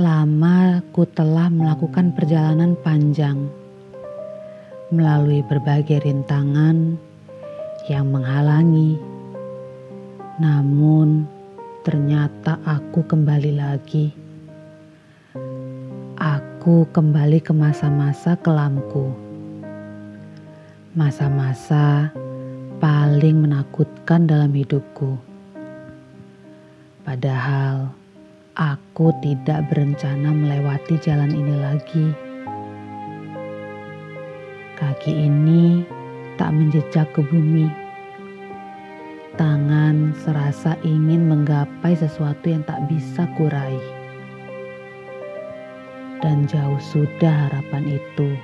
Lama ku telah melakukan perjalanan panjang melalui berbagai rintangan yang menghalangi. Namun, ternyata aku kembali lagi. Aku kembali ke masa-masa kelamku. Masa-masa paling menakutkan dalam hidupku. Padahal, Aku tidak berencana melewati jalan ini lagi. Kaki ini tak menjejak ke bumi. Tangan serasa ingin menggapai sesuatu yang tak bisa kurai. Dan jauh sudah harapan itu.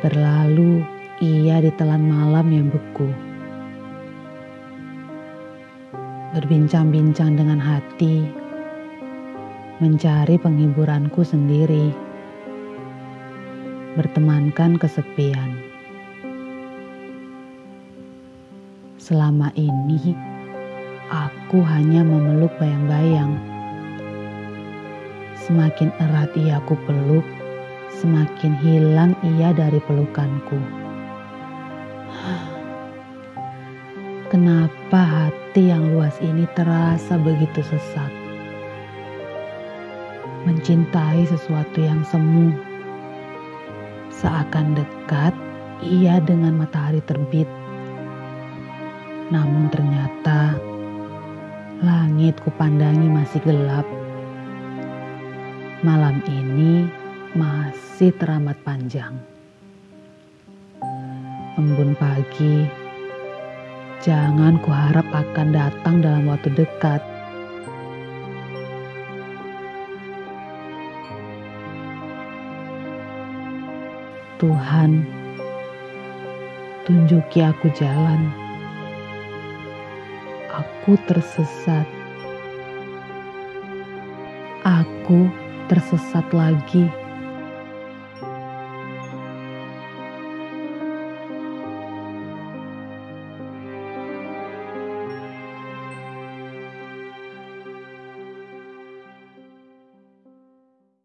Berlalu ia ditelan malam yang beku berbincang-bincang dengan hati, mencari penghiburanku sendiri, bertemankan kesepian. Selama ini, aku hanya memeluk bayang-bayang. Semakin erat ia aku peluk, semakin hilang ia dari pelukanku. Kenapa hati yang luas ini terasa begitu sesak? Mencintai sesuatu yang semu. Seakan dekat ia dengan matahari terbit. Namun ternyata langit kupandangi masih gelap. Malam ini masih teramat panjang. Embun pagi Jangan kuharap akan datang dalam waktu dekat. Tuhan, tunjuki aku jalan. Aku tersesat. Aku tersesat lagi.